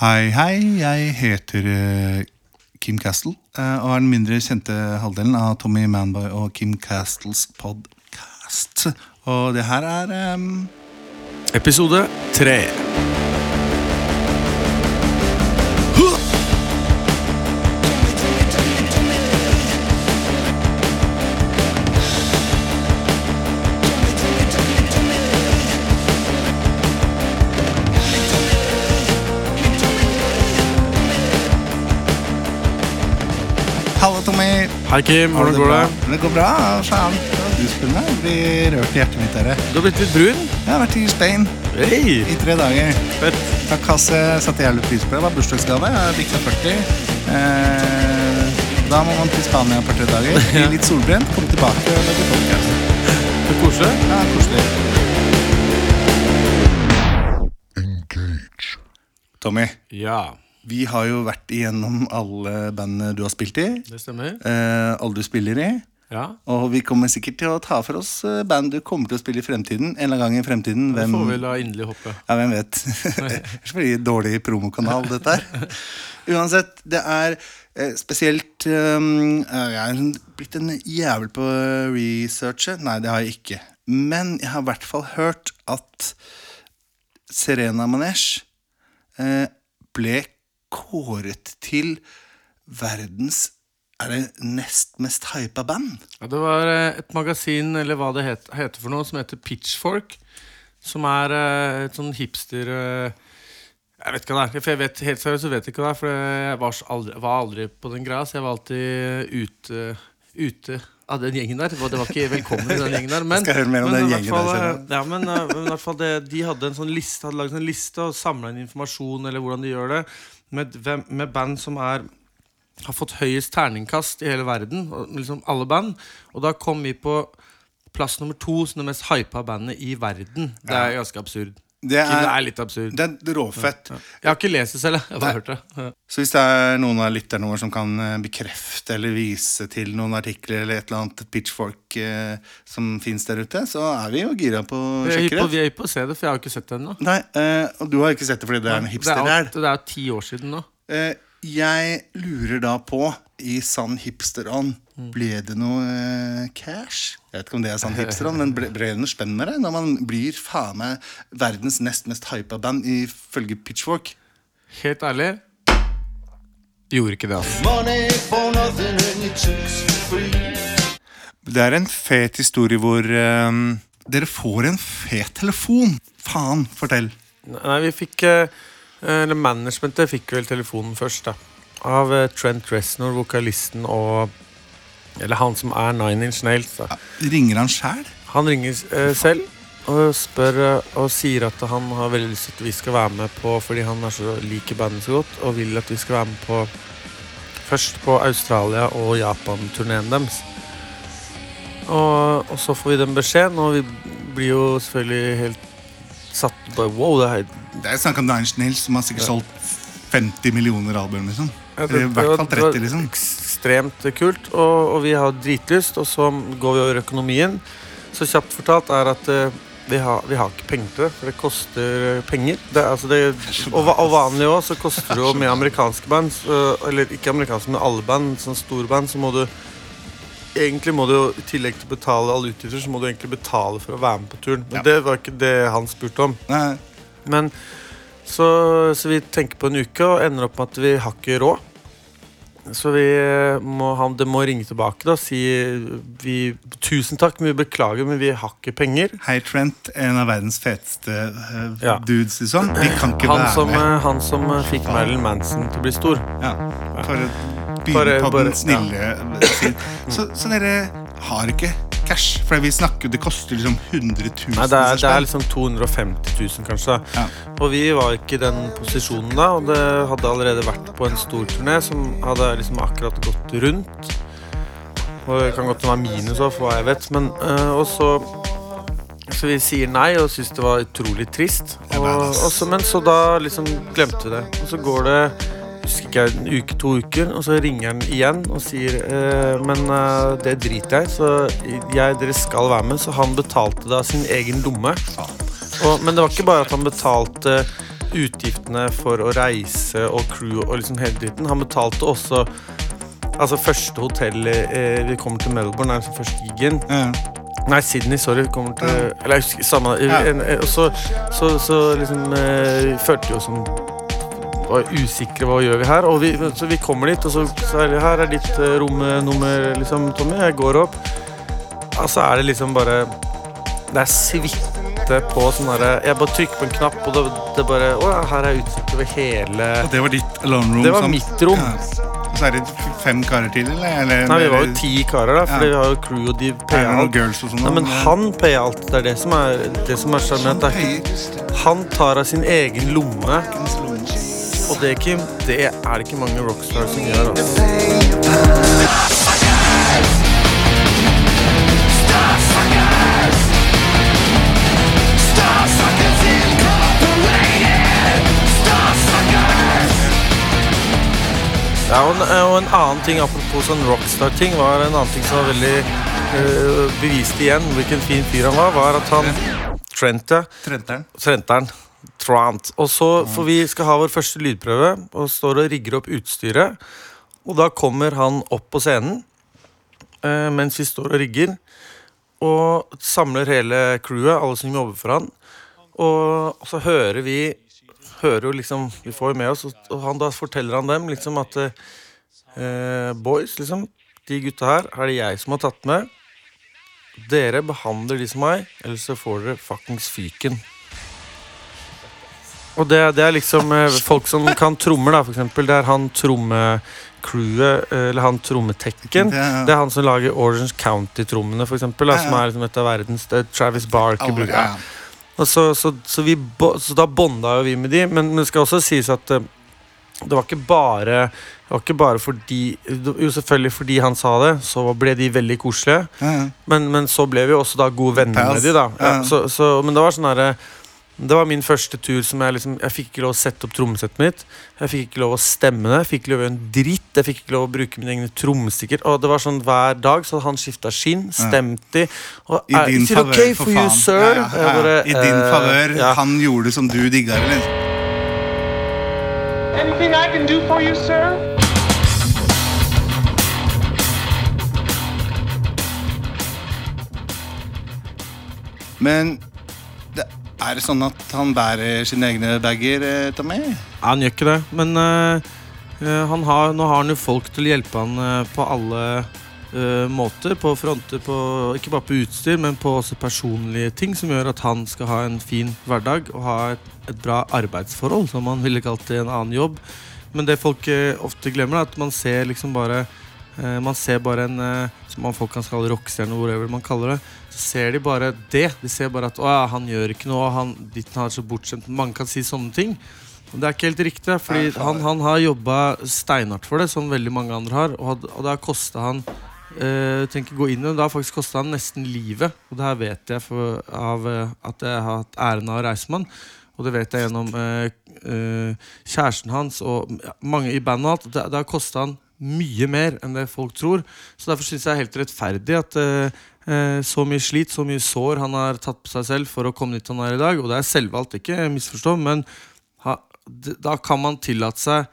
Hei, hei. Jeg heter eh, Kim Castle eh, og er den mindre kjente halvdelen av Tommy Manboy og Kim Castles podcast. Og det her er um Episode tre. Hei, Kim. Hvordan går bra? det? Det går bra. Faen. Du spør meg. Jeg blir rørt i hjertet mitt. Dere. Du har blitt litt brun. Jeg har vært i Spain Hei! i tre dager. Fett. Takk, Hasse. Satte jævlig pris på det. Det var bursdagsgave. Jeg seg 40. Eh, da må man til Spania et par-tre dager. Bli litt solbrent, komme tilbake og lage podcast. Så koselig. Ja, koselig. Tommy, Ja, vi har jo vært igjennom alle bandene du har spilt i. det stemmer. Eh, alle du spiller i. Ja, Og vi kommer sikkert til å ta for oss eh, band du kommer til å spille i fremtiden. En eller annen gang i fremtiden. Det Hvem, får vi la inderlig hoppe. ja, hvem vet? det så veldig dårlig promokanal, dette her. Uansett, det er eh, spesielt um, Jeg er blitt en jævel på researchet. Nei, det har jeg ikke. Men jeg har i hvert fall hørt at Serena Manesh eh, ble kåret til verdens Er det nest mest hypa band? Ja, det var eh, et magasin, eller hva det het, heter for noe, som heter Pitchfork. Som er eh, et sånn hipster eh, Jeg vet ikke hva det er. For jeg vet, helt seriøst så vet jeg ikke hva det er, for jeg var, aldri, var aldri på den greia, så jeg var alltid ute, ute av den gjengen der. Det var ikke velkommen i den gjengen der. Men, Jeg skal høre mer om men den gjengen fall, der. Ja, men, men i hvert fall det, de hadde en sånn liste Hadde laget en liste og samla inn informasjon eller hvordan de gjør det, med, med band som er har fått høyest terningkast i hele verden. Liksom alle band. Og da kom vi på plass nummer to som det mest hypa bandet i verden. Det er ganske absurd. Det er, Det er, litt absurd. det er råfett. Jeg har ikke lest det selv, jeg. har bare hørt det. Ja. Så hvis det er noen av lytterne våre som kan eh, bekrefte eller vise til noen artikler eller et eller annet pitchfork eh, som fins der ute, så er vi jo gira på å sjekke det. vi er hypp på å se det, for jeg har ikke sett det ennå. Nei, eh, og du har ikke sett det fordi det er en hipster er der. det er jo ti år siden nå. Eh, jeg lurer da på, i sann hipsterånd, ble det noe eh, cash? Jeg vet ikke om det er sann hipsterånd, men ble, ble det noe spennende? Når man blir faen meg verdens nest mest hypa band ifølge Pitchfork. Helt ærlig gjorde ikke det, altså. Det er en fet historie hvor um, dere får en fet telefon. Faen, fortell. Nei, vi fikk eh, Eller managementet fikk vel telefonen først, da. Av eh, Trent Reznor, vokalisten og Eller han som er Nine Inch Nails. Da. Ringer han sjæl? Han ringer eh, selv og spør eh, og sier at han har veldig lyst til at vi skal være med på Fordi han er så liker bandet så godt og vil at vi skal være med på først på Australia- og Japan-turneen deres. Og, og så får vi den beskjeden, og vi blir jo selvfølgelig helt satt bare, Wow, det er Det er snakk om Nine Inch Nails som har sikkert solgt 50 millioner album. liksom Ja, Eller i hvert fall det var 30, liksom. Ekstremt kult, og, og vi har dritlyst. Og så går vi over økonomien. Så kjapt fortalt er at uh, vi, har, vi har ikke penger til det, for det koster penger. Det, altså det, og, og vanlig òg, så koster det jo med amerikanske band, så, eller ikke amerikanske, men alle band, sånn store band, så må du Egentlig må du jo, i tillegg til å betale alle utgifter, så må du egentlig betale for å være med på turen. Men Ja. det var ikke det han spurte om. Nei, Men så, så vi tenker på en uke og ender opp med at vi har ikke råd. Så vi eh, må, han det må ringe tilbake da, og si vi, tusen takk, men vi beklager, men vi har ikke penger. Hei, Trent, en av verdens feteste uh, Ja. dudes, liksom. Vi kan ikke Han være som, med. eh, han som fikk Marilyn Manson til å bli stor. Ja, for Bare- begynne på den snille siden. Så, så dere har ikke cash? For vi snakker Det koster liksom 100 000 Nei, det er, det er liksom 250 000, kanskje. Ja. Og vi var ikke i den posisjonen da, og det hadde allerede vært på en stor turné som hadde liksom akkurat gått rundt. Og det kan godt være minus òg, for hva jeg vet. Men, øh, og så Så vi sier nei og syns det var utrolig trist. Og, og så, men så da liksom glemte vi det. Og så går det husker ikke en uke, to uker, og så ringer han igjen og sier eh, Men eh, det driter jeg så jeg, dere skal være med. Så han betalte da sin egen lomme. Og, men det var ikke bare at han betalte utgiftene for å reise og crew og liksom hele dritten. Han betalte også Altså første hotellet eh, Vi kommer til Melbourne, er liksom første gigen. Mm. Nei, Sydney, sorry. Kommer til, eller jeg husker samme Ja. en, en, Og så, så, så liksom eh, følte oss som var usikre. Hva gjør vi her? Og vi, så vi kommer dit, og så, så er det her er ditt eh, romnummer, liksom, Tommy. Jeg går opp. Og så er det liksom bare Det er suite på sånn derre Jeg bare trykker på en knapp, og det, det bare Å ja, her er utsikt over hele Og det var ditt alone room? Det var som- mitt rom. Ja. Så er det fem karer til, eller? eller Nei, vi var jo ti karer, da, for Ja. vi har jo crew, og de payer alt. girls og sånt, Nei, men han payer alt. Det er det som er det som er sjarmerende. Er Han tar av sin egen lomme, og det, Kim, det er det ikke mange rockstars som gjør. Altså. Ja, og en, og en annen ting, apropos sånn rockstar-ting, var en annen ting som var veldig øh, bevist igjen hvilken fin fyr han var, var at han Trent. Trenteren. Trenteren. Trant. Og så, For vi skal ha vår første lydprøve, og står og rigger opp utstyret. Og da kommer han opp på scenen eh, mens vi står og rigger, og samler hele crewet, alle som jobber for han. Og så hører vi hører jo liksom, Vi får jo med oss, og- han, da forteller han dem liksom at eh, Boys, liksom, de gutta her er det jeg som har tatt med. Dere behandler de som meg, eller så får dere fuckings fyken. Og det, det er liksom eh, folk som kan trommer, da, for eksempel. Det er han trommecrewet, eh, eller han trommetekken. Det Det er han som lager Orange County-trommene, for eksempel. Da. Som er liksom et av verdens er Travis Barker. Bruker- ja. så, så, så, vi, så da bonda jo vi med de, men, men det skal også sies at eh, det var ikke bare det var ikke bare fordi Jo, selvfølgelig fordi han sa det, så ble de veldig koselige. Ja, ja. Men, men så ble vi også da gode venner med de da Ja. så, så, Men det var sånn herre det var min første tur som jeg liksom Jeg fikk ikke lov å sette opp trommesettet mitt. Jeg fikk ikke lov å stemme det. Jeg fikk ikke lov å gjøre en dritt. Jeg fikk ikke lov å bruke mine egne trommestikker. Og det var sånn hver dag så han skifta skinn, stemte de. Og, I din Is favør, okay for for you, faen. sir? Ja, ja, ja. bare, I din eh, favør. ja. Han gjorde det som du digga, eller? Anything I can do for you, sir? Men er det sånn at han bærer sine egne bager, eh, Tommy? Han gjør ikke det, men han har, nå har han jo folk til å hjelpe han uh, på alle uh, måter. På fronter, på, ikke bare på utstyr, men på også personlige ting som gjør at han skal ha en fin hverdag og ha et, et bra arbeidsforhold, som han ville kalt det i en annen jobb. Men det folk ofte glemmer, er at man ser liksom bare Man ser bare en eh, Som man folk kan kalle rockestjerne, whatever man kaller det. Så ser de bare det. De ser bare at å, ja, han gjør ikke noe, han, ditten han er så bortskjemt. Mange kan si sånne ting. Men det er ikke helt riktig, fordi han, han har jobba steinhardt for det, som veldig mange andre har. Og, had- og det har kosta han Uh, tenker gå inn i det, det har faktisk kosta han nesten livet. Og det her vet jeg for, av eh, at jeg har hatt æren av å reise med han. Og det vet jeg gjennom uh, uh, kjæresten hans og mange i bandet. Det, det har kosta han mye mer enn det folk tror. Så derfor syns jeg er helt rettferdig at eh, eh, så mye slit, så mye sår han har tatt på seg selv for å komme dit han er i dag. Og det er selvvalgt, ikke misforstå, men ha, da kan man tillate seg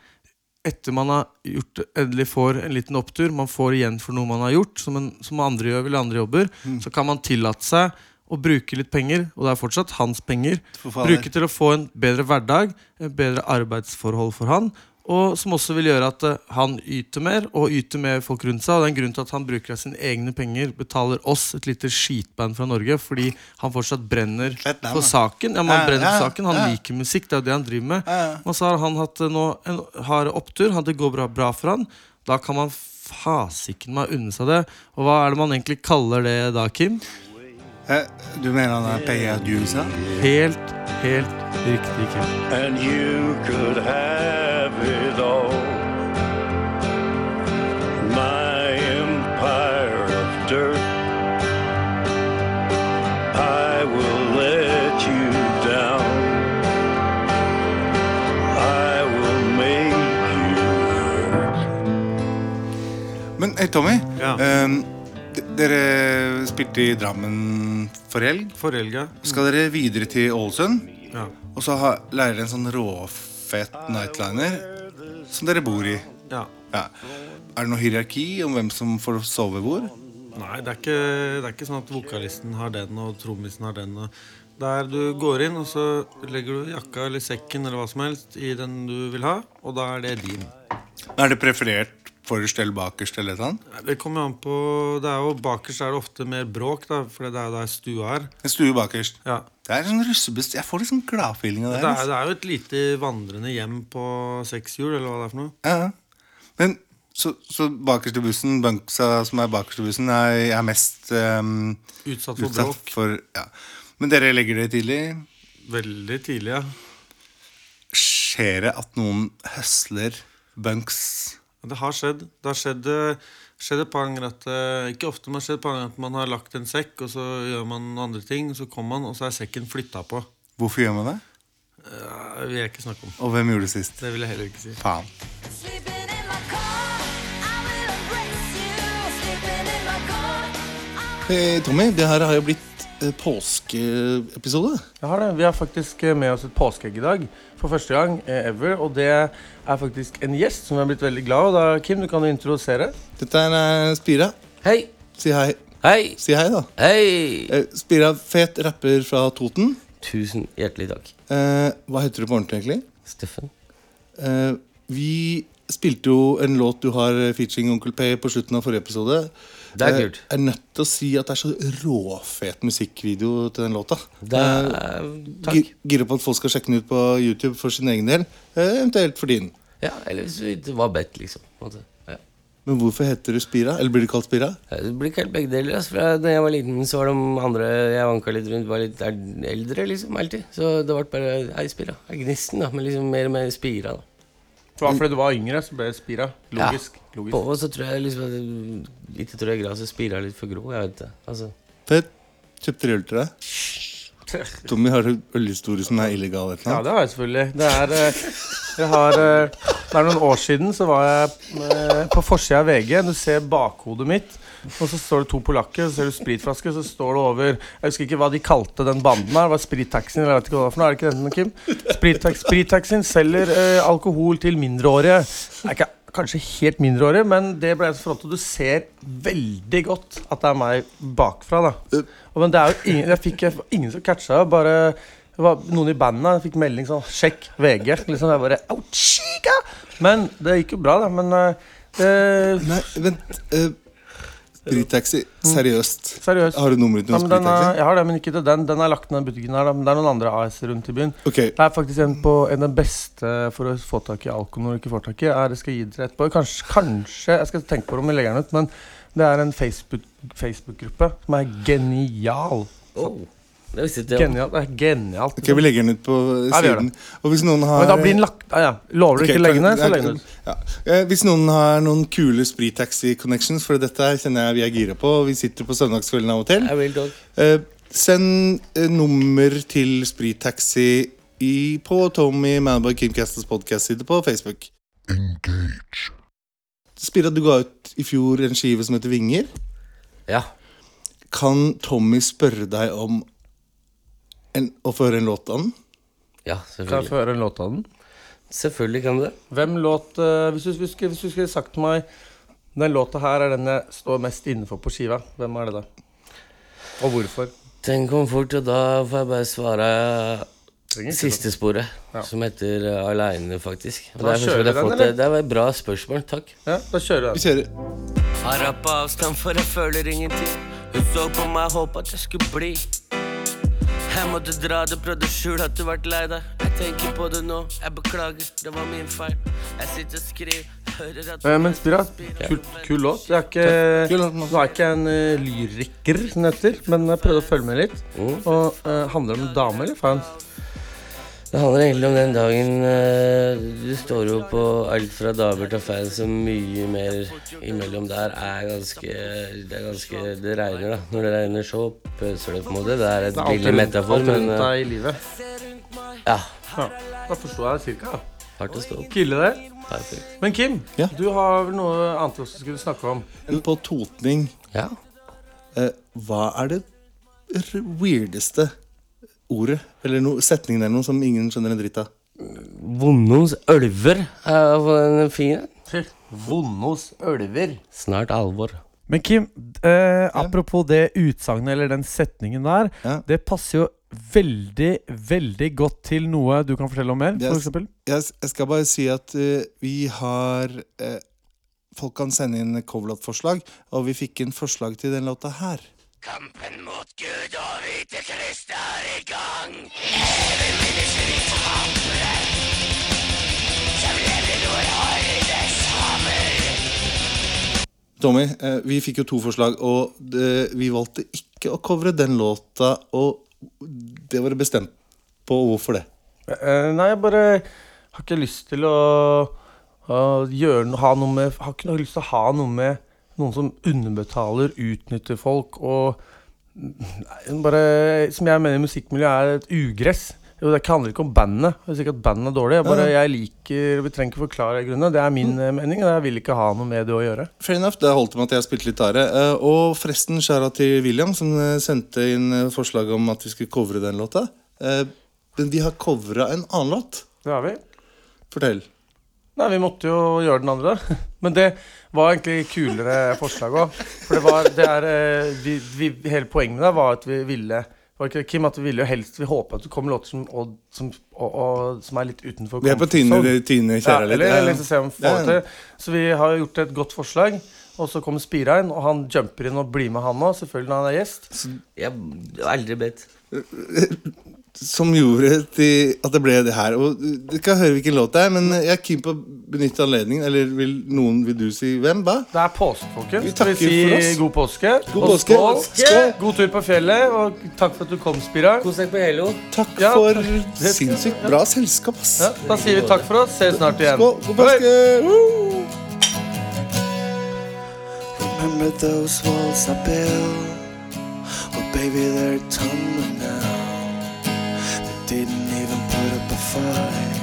etter man har gjort endelig får en liten opptur, man får igjen for noe man har gjort, som, en, som andre gjør eller andre jobber, så kan man tillate seg å bruke litt penger, og det er fortsatt hans penger, bruke til å få en bedre hverdag, en bedre arbeidsforhold for han, og som også vil gjøre at eh, han yter mer, og yter mer folk rundt seg. Og det er en grunn til at han bruker av sine egne penger, betaler oss, et lite skitband fra Norge, fordi han fortsatt brenner på for saken. Ja, man han brenner for saken. Han liker musikk, det er jo det han driver med. Ja. Så har han hatt eh, nå en hard opptur. Det går bra, bra for han. Da kan man fasiken meg unne seg det. Og hva er det man egentlig kaller det da, Kim? Eh, du mener han er paya dusa? Helt, helt riktig, Kim. and you could have it all. My empire of dirt. I will let you down. I will make you hurt. Men hey, Tommy, Ja. Um, dere spilte i Drammen for helg. For helga. Skal dere videre til Ålesund? Ja. og så har, leier dere en sånn råfet nightliner som dere bor i. Ja. Ja. Er det noe hierarki om hvem som får sove hvor? Nei, det er, ikke, det er ikke sånn at vokalisten har den, og trommisen har den. Der du går inn, og så legger du jakka eller sekken eller hva som helst i den du vil ha, og da er det din. Er det preferert forrest eller bakerst eller sånn? Det kommer an på det er jo Bakerst er det ofte mer bråk, da, for det er der stua er. En stue bakerst. Ja. Det er sånn russebest... Jeg får litt sånn gladfeeling av det. Det her, er, det er jo et lite vandrende hjem på seks hjul, eller hva det er for noe. Ja. Men så, så bakerst i bussen, bunksa som er bakerst i bussen, er, er mest um, Utsatt for utsatt bråk. for ja. Men dere legger det tidlig. Veldig tidlig, ja. Skjer det at noen høsler bunks? Det har skjedd. Det har skjedd, eh, skjedd et par ganger at eh, Ikke ofte, men det har skjedd et par ganger at man har lagt en sekk, og så gjør man andre ting, og så kommer man, og så er sekken flytta på. Hvorfor gjør man det? Ja, det vil jeg ikke snakke om. Og hvem gjorde det sist? Det vil jeg heller ikke si. Faen. Eh, Tommy, det her har jo blitt eh, påskeepisode. Jeg har det. Vi har faktisk eh, med oss et påskeegg i dag. For første gang eh, ever. Og det er faktisk en gjest som vi har blitt veldig glad av. Da, Kim, du kan jo introdusere. Dette er eh, Spira. Hei. Si hei. Hei. Si hei, da. Hei. Eh, Spira, fet rapper fra Toten. Tusen hjertelig takk. Eh, hva heter du på ordentlig, egentlig? Steffen. Eh, vi spilte jo en låt du har eh, featuring Onkel P på slutten av forrige episode. Det er Eh, kult. Jeg er nødt til å si at det er så råfet musikkvideo til den låta. Det er, Eh, takk. gi- Gira på at folk skal sjekke den ut på YouTube for sin egen del. Eh, eventuelt for din. Ja, eller hvis det var bedt, liksom. Ja. Men hvorfor heter du Spira? Eller blir du kalt Spira? Det blir kalt begge deler. Altså. Fra da jeg var liten, så var de andre jeg vanka litt rundt, var litt eldre, liksom. Alltid. Så det ble bare Hei, Spira. Gnisten, da. Men liksom mer og mer Spira, da. Det var fordi du var yngre, så ble det Spira. Logisk. logisk. På, og så tror jeg liksom Litt tror jeg gresset spira litt for grå. Jeg vet ikke. Altså. Fett. Kjøpte øl til deg. Tommy, har du ølhistorie som er illegal? eller Ja, det har jeg selvfølgelig. Det er, eh, jeg har, eh, det er noen år siden så var jeg eh, på forsida av VG. Du ser bakhodet mitt, og så står det to polakker. Så ser du spritflasker, så står det over Jeg husker ikke hva de kalte den banden her. Var Sprittaxien, eller jeg vet ikke hva det var for noe. Er det ikke den, Kim? Sprittax, Sprittaxien selger eh, alkohol til mindreårige. Det er ikke kanskje helt mindreårig, men det ble så flott. Og du ser veldig godt at det er meg bakfra, da. Og, men det er jo ingen, jeg fikk jeg, ingen som catcha. Bare det var noen i bandet fikk melding sånn 'Sjekk VG'. Liksom jeg bare Ouchika! Men det gikk jo bra, da. Men uh, Nei, vent. Uh, Sprittaxi. Seriøst. seriøst. Har du nummeret til Ja, noen sprittaxi? jeg har det, men ikke til den. Den er lagt ned i butikken her, da. Men det er noen andre AS rundt i byen. Ok, Det er faktisk en på en av den beste for å få tak i alkohol når du ikke får tak i. Jeg skal gi dere etterpå. Kanskje, kanskje Jeg skal tenke på det om vi legger den ut, men det er en Facebook- Facebook-gruppe som er genial. Oh, det visste ikke jeg. Genialt. Det er genialt. Ok, vi legger den ut på Ja, vi gjør siden. Og hvis noen har Men da blir den lagt ah, ja. Lover du Ok, ikke å legge den ned, så legg den ut. Ja. Eh, Hvis noen har noen kule Sprittaxi-connections, for dette her kjenner jeg vi er gira på. Vi sitter på søndagskvelden av og til. I will talk. Eh, send eh, nummer til Sprittaxi i, på Tommy Manboy Kim Castles podcast-side på Facebook. Engage. Spira, du ga ut i fjor en skive som heter Vinger. Ja. Kan Tommy spørre deg om en, å få høre en låt av den? Ja, Kan jeg selvfølgelig. få høre en låt av den? Selvfølgelig kan du det. Hvem låt eh, hvis, du, hvis, du, hvis du skulle sagt til meg Den låta her er den jeg står mest innenfor på skiva, hvem er det da? Og hvorfor? Den kom fort, og da får jeg bare svare Trenger ikke siste sporet, Ja. som heter uh, Aleine, faktisk. Og Da det, er første kjører gang jeg har den, fått eller? det. er var et bra spørsmål, takk. Ja, da kjører Vi vi den. kjører. Har rappa avstand, for jeg føler ingenting. Hun så på meg, håpa at jeg skulle bli. Jeg måtte dra det, prøvde å skjule at du ble lei deg. Jeg tenker på det nå, jeg beklager, det var min feil. Jeg sitter og skriver, Eh, men Spira, kul, kul låt. Jeg er ikke, nå er jeg ikke en uh, lyriker, som det heter, men jeg prøvde å følge med litt. Mm. Og eh, Handler det om dame eller fans? Det handler egentlig om den dagen eh, du står jo på alt fra damer til fans, og mye mer imellom der er ganske Det er ganske Det regner, da. Når det regner, så pøser det på en måte. Det er et billig metafor, men Alt rundt eh, deg i livet. ja. Ja, da forsto jeg det cirka. Hardt å stå opp. Kille det. Perfekt. Men Kim, Ja? du har vel noe annet vi også skulle snakke om? På Totning, Ja. eh, hva er det weirdeste ordet eller no, setningen eller noe som ingen skjønner en dritt av. Vonnos ølver er en fin en. Vonnos ølver. Snart alvor. Men Kim, eh, apropos det utsagnet eller den setningen der. Ja. Det passer jo veldig, veldig godt til noe du kan fortelle om mer. Er For eksempel. Jeg, jeg skal bare si at uh, vi har uh, Folk kan sende inn coverlåtforslag, og vi fikk inn forslag til den låta her. Kampen mot Gud og hvite Krist er i gang. Tommy, eh, vi fikk jo to forslag, og det, vi valgte ikke å covre den låta. Og det var det bestemt på. Hvorfor det? Eh, nei, jeg bare har ikke lyst til å, å gjøre noe, ha noe med Har ikke noe lyst til å ha noe med noen som underbetaler, utnytter folk og bare, Som jeg mener musikkmiljøet er et ugress. Jo, Det handler ikke om bandet. Jeg sier ikke at bandet er dårlig. Jeg, bare, jeg liker Vi trenger ikke forklare grunnene. Det er min mm. mening, og jeg vil ikke ha noe med det å gjøre. Fair enough, Det holdt med at jeg spilte litt gitar. Eh, Og forresten, skjæra til William, som eh, sendte inn eh, forslag om at vi skulle covre den låta. Eh, Men vi har covra en annen låt. Det har vi. Fortell. Nei, vi måtte jo gjøre den andre. Men det var egentlig kulere forslag òg. For det var det er, eh, vi, vi, Hele poenget med det var at vi ville var ikke det, Kim, at vi ville jo helst Vi håper at det kommer låter som, og, som, og, og, som er litt utenfor Vi er på tynne, tynne tine Ja, kjære litt. eller, eller så se om vi får det til. Så vi har gjort et godt forslag. Og så kommer Spirein, og han jumper inn og blir med, han òg. Selvfølgelig når han er gjest. Jeg har aldri bedt. Som gjorde til at det ble det her. Og Du skal høre hvilken låt det er, men jeg er keen på å benytte anledningen. Eller vil noen vil du si hvem? Hva? Det er påske, folkens. Vi takker vi for oss. god påske. God og påske. skål. Skål. God tur på fjellet, og takk for at du kom, Spira. Kos deg på Helo. Takk Ja, for takk. Sinnssykt bra selskap, ass. Ja, da sier vi takk for oss. Ses snart igjen. Skål. God påske! Remember those walls I built? Baby, they're tumbling now. They didn't even put up a fight.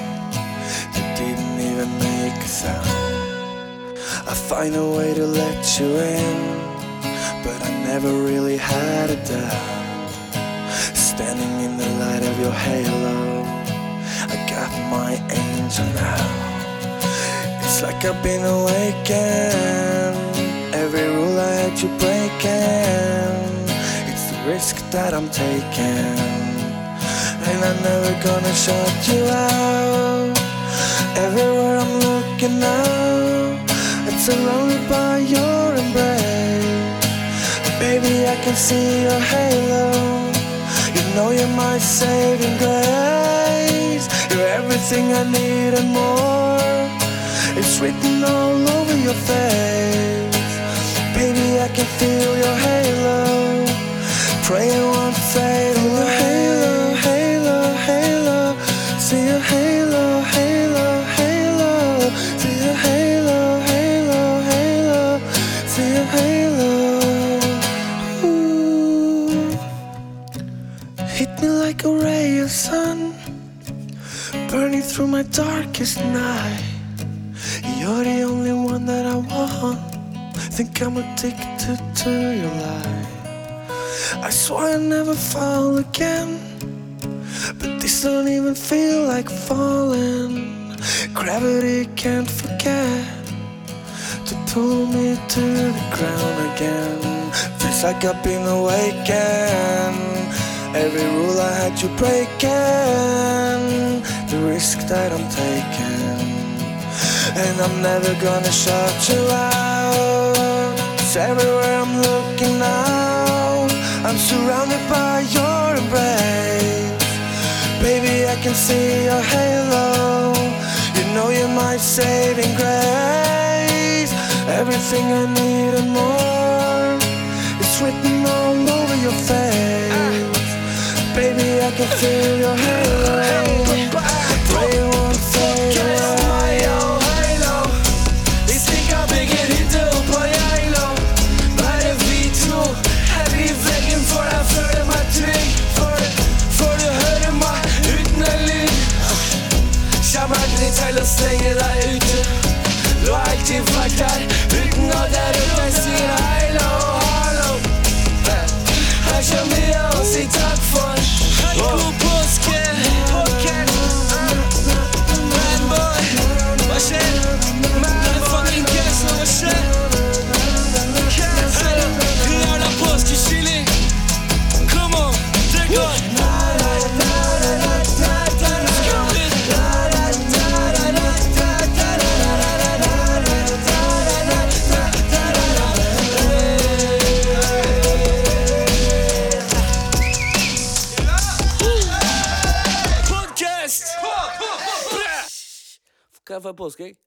They didn't even make a sound. I find a way to let you in, but I never really had a doubt. Standing in the light of your halo, I got my angel now. It's like I've been awakened. Every rule I had you breaking. That I'm taking. And I'm never gonna shut you out. Everywhere I'm looking now, it's surrounded by your embrace. Baby, I can see your halo. You know you're my saving grace. You're everything I need and more. It's written all over your face. Baby, I can feel your halo. Pray it won't fade away. Halo, halo, halo. See your halo, halo, halo. See your halo, halo, halo. See your halo. Ooh. Hit me like a ray of sun, burning through my darkest night. You're the only one that I want. Think I'm addicted to your light. I swear I'll never fall again. But this don't even feel like falling. Gravity can't forget to pull me to the ground again. Feels like I've been awakened. Every rule I had you breaking. The risk that I'm taking. And I'm never gonna shut you out. It's everywhere I'm looking now. I'm surrounded by your embrace. Baby, I can see your halo. You know you're my saving grace. Everything I need and more. It's written all over your face. Baby, I can feel your halo. Kan jeg få et påskeegg?